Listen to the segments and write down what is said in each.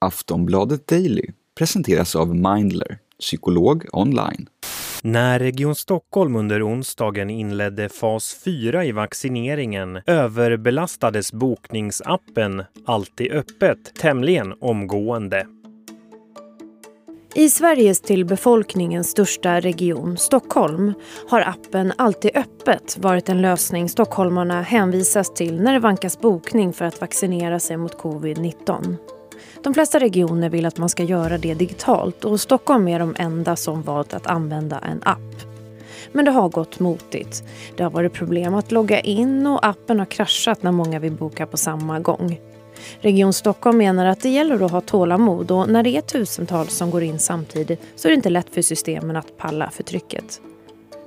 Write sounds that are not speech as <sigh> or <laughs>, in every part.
Aftonbladet Daily presenteras av Mindler, psykolog online. När Region Stockholm under onsdagen inledde fas 4 i vaccineringen överbelastades bokningsappen Alltid öppet tämligen omgående. I Sveriges till befolkningen största region, Stockholm, har appen Alltid öppet varit en lösning stockholmarna hänvisas till när det vankas bokning för att vaccinera sig mot covid-19. De flesta regioner vill att man ska göra det digitalt och Stockholm är de enda som valt att använda en app. Men det har gått motigt. Det har varit problem att logga in och appen har kraschat när många vill boka på samma gång. Region Stockholm menar att det gäller att ha tålamod och när det är tusentals som går in samtidigt så är det inte lätt för systemen att palla för trycket.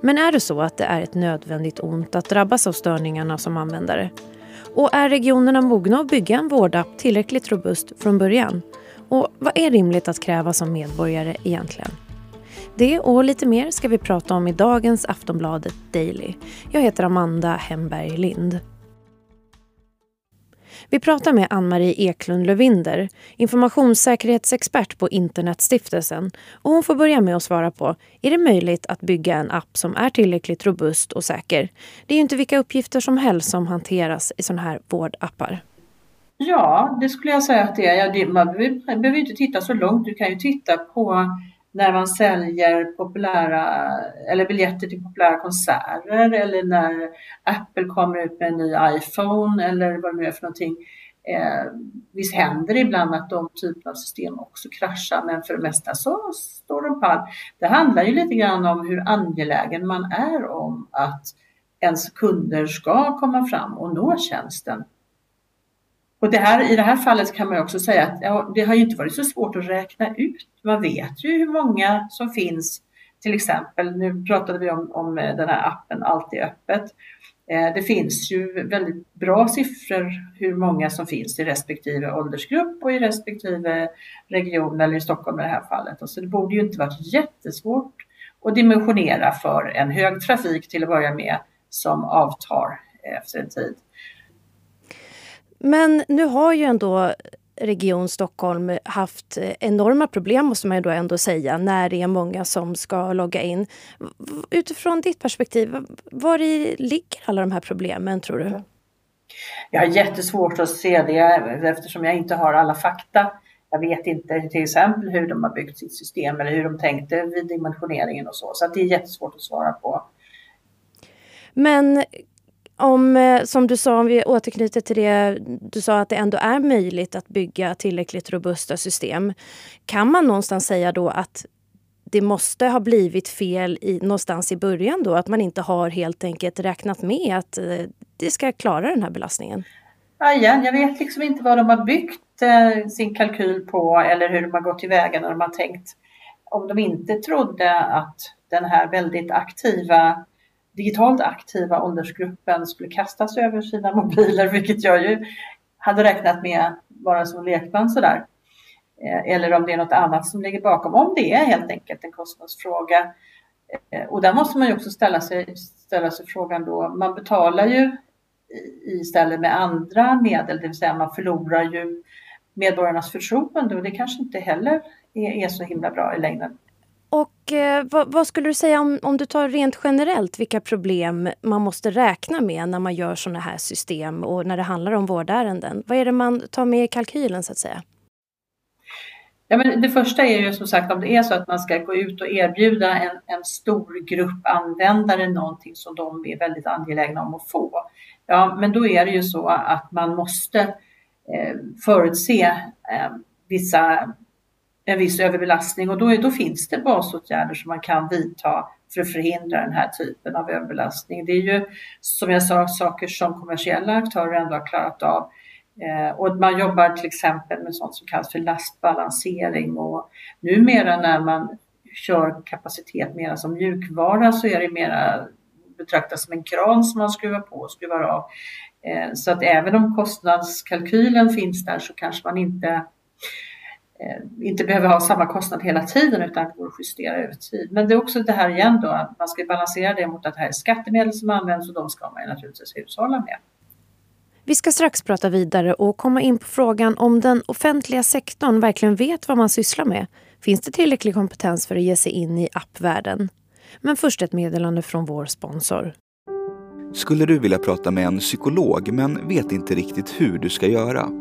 Men är det så att det är ett nödvändigt ont att drabbas av störningarna som användare? Och är regionerna mogna att bygga en vårdapp tillräckligt robust från början? Och vad är rimligt att kräva som medborgare egentligen? Det och lite mer ska vi prata om i dagens Aftonbladet Daily. Jag heter Amanda Hemberg Lind. Vi pratar med Ann-Marie Eklund Lövinder, informationssäkerhetsexpert på Internetstiftelsen. Och hon får börja med att svara på, är det möjligt att bygga en app som är tillräckligt robust och säker? Det är ju inte vilka uppgifter som helst som hanteras i sådana här vårdappar. Ja, det skulle jag säga att det är. Man behöver inte titta så långt. Du kan ju titta på när man säljer populära eller biljetter till populära konserter eller när Apple kommer ut med en ny iPhone eller vad det nu är för någonting. Eh, visst händer det ibland att de typerna av system också kraschar men för det mesta så står de pall. Det handlar ju lite grann om hur angelägen man är om att ens kunder ska komma fram och nå tjänsten. Och det här, i det här fallet kan man också säga att ja, det har inte varit så svårt att räkna ut. Man vet ju hur många som finns. Till exempel, nu pratade vi om, om eh, den här appen Alltid öppet. Eh, det finns ju väldigt bra siffror hur många som finns i respektive åldersgrupp och i respektive region eller i Stockholm i det här fallet. Och så det borde ju inte varit jättesvårt att dimensionera för en hög trafik till att börja med som avtar efter en tid. Men nu har ju ändå Region Stockholm haft enorma problem måste man ju då ändå säga när det är många som ska logga in. Utifrån ditt perspektiv, var ligger alla de här problemen tror du? Jag har jättesvårt att se det eftersom jag inte har alla fakta. Jag vet inte till exempel hur de har byggt sitt system eller hur de tänkte vid dimensioneringen och så. Så det är jättesvårt att svara på. Men om, eh, som du sa, om vi återknyter till det du sa att det ändå är möjligt att bygga tillräckligt robusta system. Kan man någonstans säga då att det måste ha blivit fel i, någonstans i början då? Att man inte har helt enkelt räknat med att eh, det ska klara den här belastningen? Ja, igen, jag vet liksom inte vad de har byggt eh, sin kalkyl på eller hur de har gått tillväga när de har tänkt. Om de inte trodde att den här väldigt aktiva digitalt aktiva åldersgruppen skulle kastas över sina <laughs> mobiler, vilket jag ju hade räknat med bara som lekman sådär. Eh, eller om det är något annat som ligger bakom. Om det är helt enkelt en kostnadsfråga. Eh, och där måste man ju också ställa sig, ställa sig frågan då, man betalar ju istället med andra medel, det vill säga man förlorar ju medborgarnas förtroende och det kanske inte heller är, är så himla bra i längden. Och eh, vad, vad, skulle du säga om, om du tar rent generellt vilka problem man måste räkna med när man gör sådana här system och när det handlar om vårdärenden? Vad är det man tar med i kalkylen så att säga? Ja, men det första är ju som sagt om det är så att man ska gå ut och erbjuda en, en stor grupp användare någonting som de är väldigt angelägna om att få. Ja, men då är det ju så att man måste eh, förutse eh, vissa en viss överbelastning och då, då finns det basåtgärder som man kan vidta för att förhindra den här typen av överbelastning. Det är ju som jag sa saker som kommersiella aktörer ändå har klarat av. Eh, och man jobbar till exempel med sånt som kallas för lastbalansering och numera när man kör kapacitet mera som mjukvara så är det mera betraktas som en kran som man skruvar på och skruvar av. Eh, så att även om kostnadskalkylen finns där så kanske man inte inte behöver ha samma kostnad hela tiden utan att det går att justera över tid. Men det är också det här igen då att man ska balansera det mot att det här är skattemedel som används och de ska man ju naturligtvis hushålla med. Vi ska strax prata vidare och komma in på frågan om den offentliga sektorn verkligen vet vad man sysslar med. Finns det tillräcklig kompetens för att ge sig in i appvärlden? Men först ett meddelande från vår sponsor. Skulle du vilja prata med en psykolog men vet inte riktigt hur du ska göra?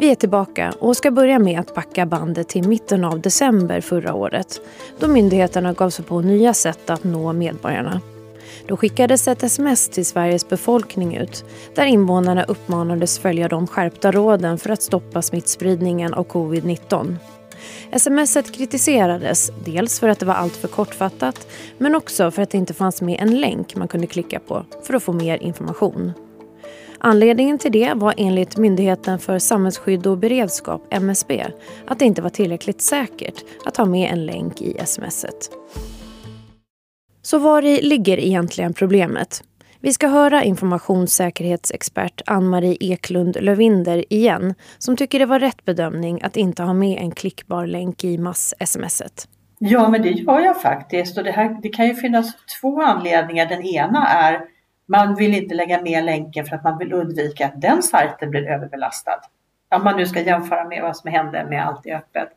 Vi är tillbaka och ska börja med att backa bandet till mitten av december förra året då myndigheterna gav sig på nya sätt att nå medborgarna. Då skickades ett sms till Sveriges befolkning ut där invånarna uppmanades följa de skärpta råden för att stoppa smittspridningen av covid-19. Smset kritiserades dels för att det var alltför kortfattat men också för att det inte fanns med en länk man kunde klicka på för att få mer information. Anledningen till det var enligt Myndigheten för samhällsskydd och beredskap, MSB, att det inte var tillräckligt säkert att ha med en länk i smset. Så var i ligger egentligen problemet? Vi ska höra informationssäkerhetsexpert Ann-Marie Eklund Lövinder igen som tycker det var rätt bedömning att inte ha med en klickbar länk i mass-smset. Ja, men det gör jag faktiskt. Och det, här, det kan ju finnas två anledningar. Den ena är man vill inte lägga med länken för att man vill undvika att den sajten blir överbelastad. Om man nu ska jämföra med vad som hände med Allt är öppet.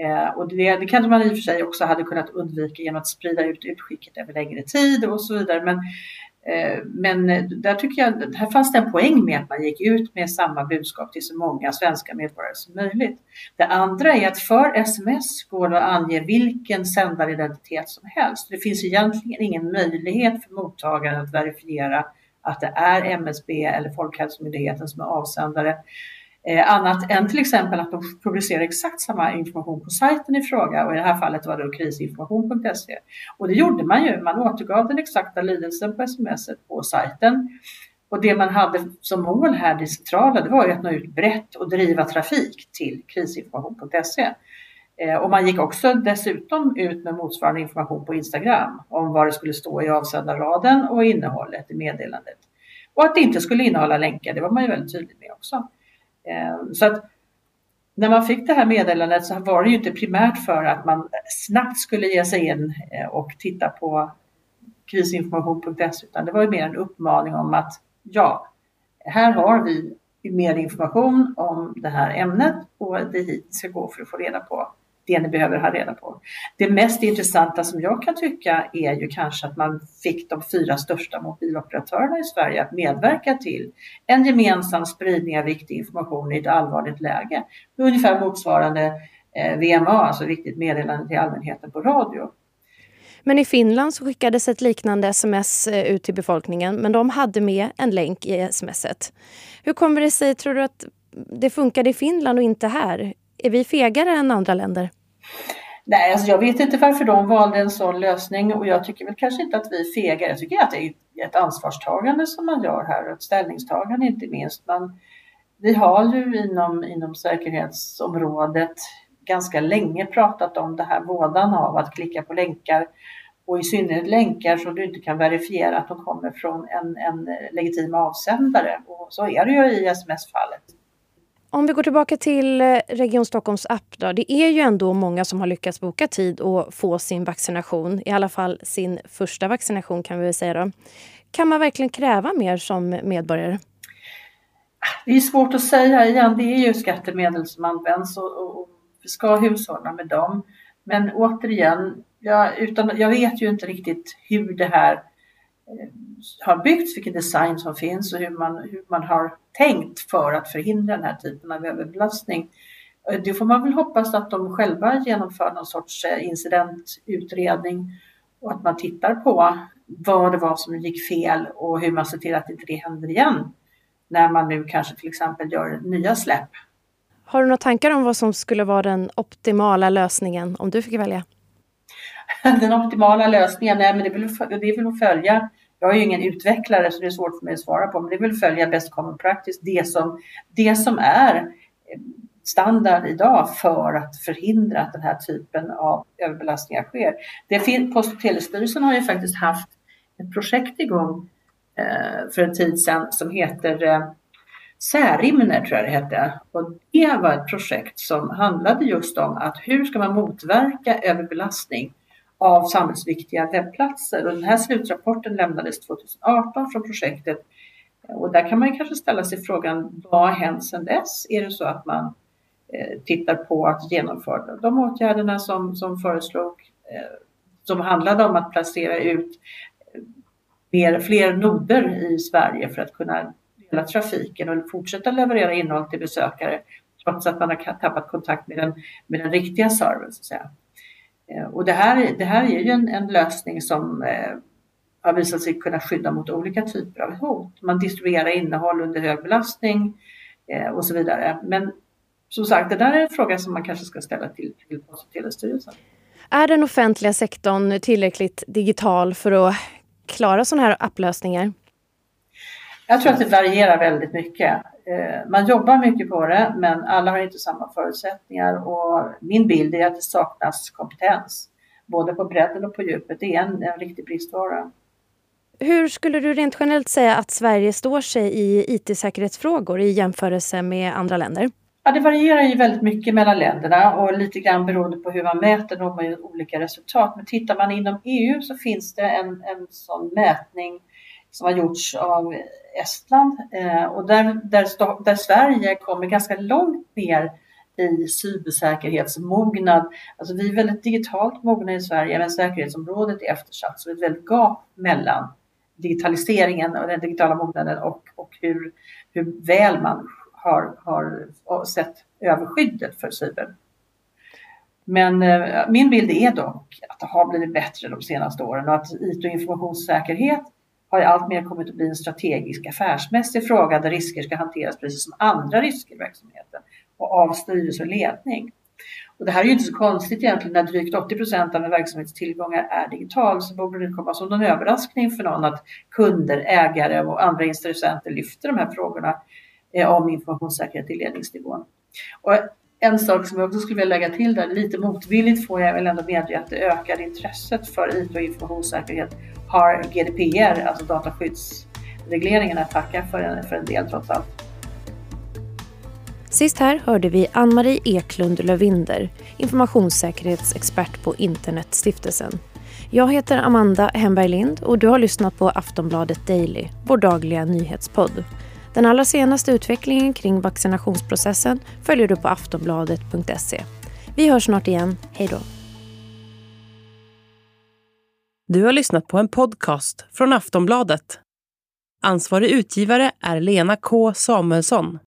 Eh, och det, det kanske man i och för sig också hade kunnat undvika genom att sprida ut utskicket över längre tid och så vidare. Men, Eh, men eh, där tycker jag, här fanns det en poäng med att man gick ut med samma budskap till så många svenska medborgare som möjligt. Det andra är att för sms går det att ange vilken sändaridentitet som helst. Det finns egentligen ingen möjlighet för mottagaren att verifiera att det är MSB eller Folkhälsomyndigheten som är avsändare. Eh, annat än till exempel att de publicerar exakt samma information på sajten i fråga och i det här fallet var det krisinformation.se. Och det gjorde man ju, man återgav den exakta lydelsen på sms på sajten. Och det man hade som mål här, det centrala, det var ju att nå ut brett och driva trafik till krisinformation.se. Eh, och man gick också dessutom ut med motsvarande information på Instagram om vad det skulle stå i avsända raden och innehållet i meddelandet. Och att det inte skulle innehålla länkar, det var man ju väldigt tydlig med också. Ehm, så att när man fick det här meddelandet så var det ju inte primärt för att man snabbt skulle ge sig in eh, och titta på krisinformation.se utan det var ju mer en uppmaning om att ja, här har vi mer information om det här ämnet och det är hit ni ska gå för att få reda på det ni behöver ha reda på. Det mest intressanta som jag kan tycka är ju kanske att man fick de fyra största mobiloperatörerna i Sverige att medverka till en gemensam spridning av viktig information i ett allvarligt läge. Ungefär motsvarande eh, VMA, alltså viktigt meddelande till allmänheten på radio. Men i Finland så skickades ett liknande sms eh, ut till befolkningen men de hade med en länk i smset. Hur kommer det sig, tror du, att det funkade i Finland och inte här? Är vi fegare än andra länder? Nej, alltså jag vet inte varför de valde en sån lösning och jag tycker väl kanske inte att vi är fega. Jag tycker att det är ett ansvarstagande som man gör här och ett ställningstagande inte minst. Men vi har ju inom, inom säkerhetsområdet ganska länge pratat om det här vådan av att klicka på länkar och i synnerhet länkar som du inte kan verifiera att de kommer från en, en legitim avsändare. Och så är det ju i sms-fallet. Om vi går tillbaka till eh, Region Stockholms app. Då. Det är ju ändå många som har lyckats boka tid och få sin vaccination. I alla fall sin första vaccination kan vi väl säga. Då. Kan man verkligen kräva mer som medborgare? Det är svårt att säga igen. Det är ju skattemedel som används och, och vi ska hushålla med dem. Men återigen, jag, utan, jag vet ju inte riktigt hur det här har byggts, vilken design som finns och hur man, hur man har tänkt för att förhindra den här typen av överbelastning. Eh, det får man väl hoppas att de själva genomför någon sorts eh, incidentutredning och att man tittar på vad det var som gick fel och hur man ser till att inte det händer igen när man nu kanske till exempel gör nya släpp. Har du några tankar om vad som skulle vara den optimala lösningen om du fick välja? <laughs> Den optimala lösningen, nej, men det är väl, det är väl att följa jag är ju ingen utvecklare så det är svårt för mig att svara på, men det vill följa best common practice, det som, det som är eh, standard idag för att förhindra att den här typen av överbelastningar sker. Det Post och telestyrelsen har ju faktiskt haft ett projekt igång eh, för en tid sedan som heter eh, Särimner tror jag det hette. Och det var ett projekt som handlade just om att hur ska man motverka överbelastning av samhällsviktiga webbplatser. Och den här slutrapporten lämnades 2018 från projektet. Och där kan man kanske ställa sig frågan, vad har hänt sedan dess? Är det så att man eh, tittar på att genomföra de åtgärderna som, som föreslog, eh, som handlade om att placera ut eh, mer, fler noder i Sverige för att kunna dela trafiken och fortsätta leverera innehåll till besökare trots att man har tappat kontakt med den, med den riktiga servern. Så att säga. Eh, och det här, det här är ju en, en lösning som eh, har visat sig kunna skydda mot olika typer av hot. Man distribuerar innehåll under hög belastning eh, och så vidare. Men som sagt, det där är en fråga som man kanske ska ställa till, till Post och telestyrelsen. Är den offentliga sektorn tillräckligt digital för att klara sådana här applösningar? Jag tror att det varierar väldigt mycket. Eh, man jobbar mycket på det, men alla har inte samma förutsättningar och min bild är att det saknas kompetens, både på bredden och på djupet. Det är en, en riktig bristvara. Hur skulle du rent generellt säga att Sverige står sig i IT-säkerhetsfrågor i jämförelse med andra länder? Ja, det varierar ju väldigt mycket mellan länderna och lite grann beroende på hur man mäter når man olika resultat. Men tittar man inom EU så finns det en, en sån mätning som har gjorts av Estland eh, och där, där, där Sverige kommer ganska långt ner i cybersäkerhetsmognad. Alltså vi är väldigt digitalt mogna i Sverige men säkerhetsområdet är eftersatt så det är ett väldigt gap mellan digitaliseringen och den digitala mognaden och, och hur, hur väl man har, har sett över skyddet för cyber. Men eh, min bild är dock att det har blivit bättre de senaste åren och att IT och informationssäkerhet har alltmer kommit att bli en strategisk affärsmässig fråga där risker ska hanteras precis som andra risker i verksamheten och av styrelse och ledning. Och det här är ju inte så konstigt egentligen när drygt 80 procent av en verksamhets tillgångar är digital så borde det komma som någon överraskning för någon att kunder, ägare och andra intressenter lyfter de här frågorna eh, om informationssäkerhet i ledningsnivån. Och en sak som jag också skulle vilja lägga till där, lite motvilligt får jag väl ändå medge att det ökade intresset för IT och informationssäkerhet har GDPR, alltså dataskyddsregleringen, att tacka för en, för en del trots allt. Sist här hörde vi Ann-Marie Eklund Lövinder, informationssäkerhetsexpert på Internetstiftelsen. Jag heter Amanda Hemberg Lind och du har lyssnat på Aftonbladet Daily, vår dagliga nyhetspodd. Den allra senaste utvecklingen kring vaccinationsprocessen följer du på aftonbladet.se. Vi hörs snart igen. Hej då! Du har lyssnat på en podcast från Aftonbladet. Ansvarig utgivare är Lena K Samuelsson.